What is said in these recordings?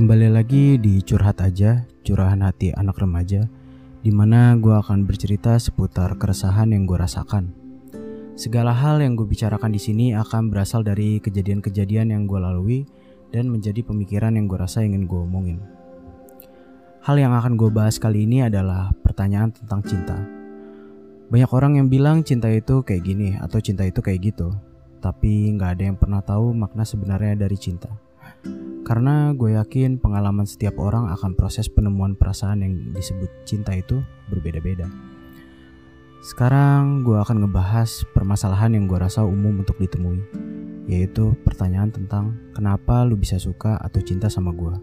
Kembali lagi di Curhat Aja, Curahan Hati Anak Remaja, di mana gue akan bercerita seputar keresahan yang gue rasakan. Segala hal yang gue bicarakan di sini akan berasal dari kejadian-kejadian yang gue lalui dan menjadi pemikiran yang gue rasa ingin gue omongin. Hal yang akan gue bahas kali ini adalah pertanyaan tentang cinta. Banyak orang yang bilang cinta itu kayak gini atau cinta itu kayak gitu, tapi nggak ada yang pernah tahu makna sebenarnya dari cinta. Karena gue yakin pengalaman setiap orang akan proses penemuan perasaan yang disebut cinta itu berbeda-beda. Sekarang gue akan ngebahas permasalahan yang gue rasa umum untuk ditemui, yaitu pertanyaan tentang kenapa lu bisa suka atau cinta sama gue.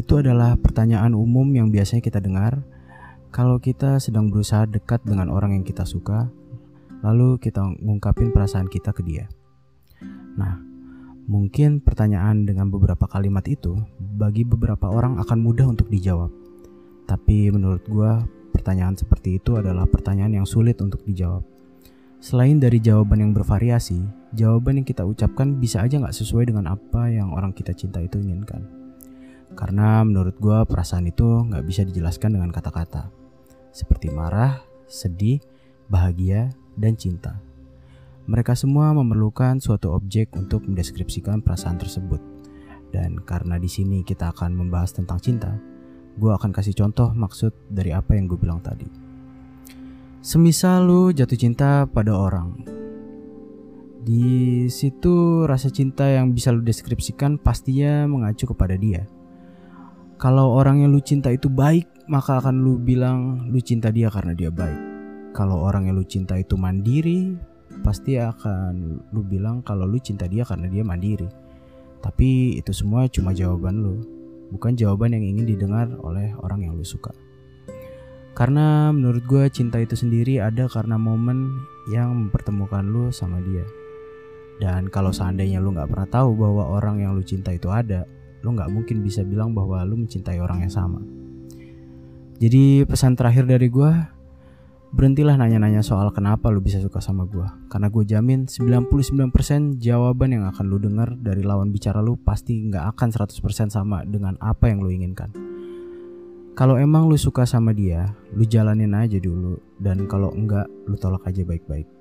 Itu adalah pertanyaan umum yang biasanya kita dengar kalau kita sedang berusaha dekat dengan orang yang kita suka, lalu kita ngungkapin perasaan kita ke dia. Nah, mungkin pertanyaan dengan beberapa kalimat itu bagi beberapa orang akan mudah untuk dijawab. Tapi menurut gue, pertanyaan seperti itu adalah pertanyaan yang sulit untuk dijawab. Selain dari jawaban yang bervariasi, jawaban yang kita ucapkan bisa aja nggak sesuai dengan apa yang orang kita cinta itu inginkan. Karena menurut gue perasaan itu nggak bisa dijelaskan dengan kata-kata seperti marah, sedih, bahagia, dan cinta. Mereka semua memerlukan suatu objek untuk mendeskripsikan perasaan tersebut. Dan karena di sini kita akan membahas tentang cinta, gue akan kasih contoh maksud dari apa yang gue bilang tadi. Semisal lu jatuh cinta pada orang, di situ rasa cinta yang bisa lu deskripsikan pastinya mengacu kepada dia. Kalau orang yang lu cinta itu baik, maka akan lu bilang lu cinta dia karena dia baik. Kalau orang yang lu cinta itu mandiri, pasti akan lu bilang kalau lu cinta dia karena dia mandiri. Tapi itu semua cuma jawaban lu, bukan jawaban yang ingin didengar oleh orang yang lu suka. Karena menurut gue cinta itu sendiri ada karena momen yang mempertemukan lu sama dia. Dan kalau seandainya lu nggak pernah tahu bahwa orang yang lu cinta itu ada, lu nggak mungkin bisa bilang bahwa lu mencintai orang yang sama. Jadi pesan terakhir dari gue, berhentilah nanya-nanya soal kenapa lu bisa suka sama gue. Karena gue jamin 99% jawaban yang akan lu dengar dari lawan bicara lu pasti nggak akan 100% sama dengan apa yang lu inginkan. Kalau emang lu suka sama dia, lu jalanin aja dulu. Dan kalau enggak, lu tolak aja baik-baik.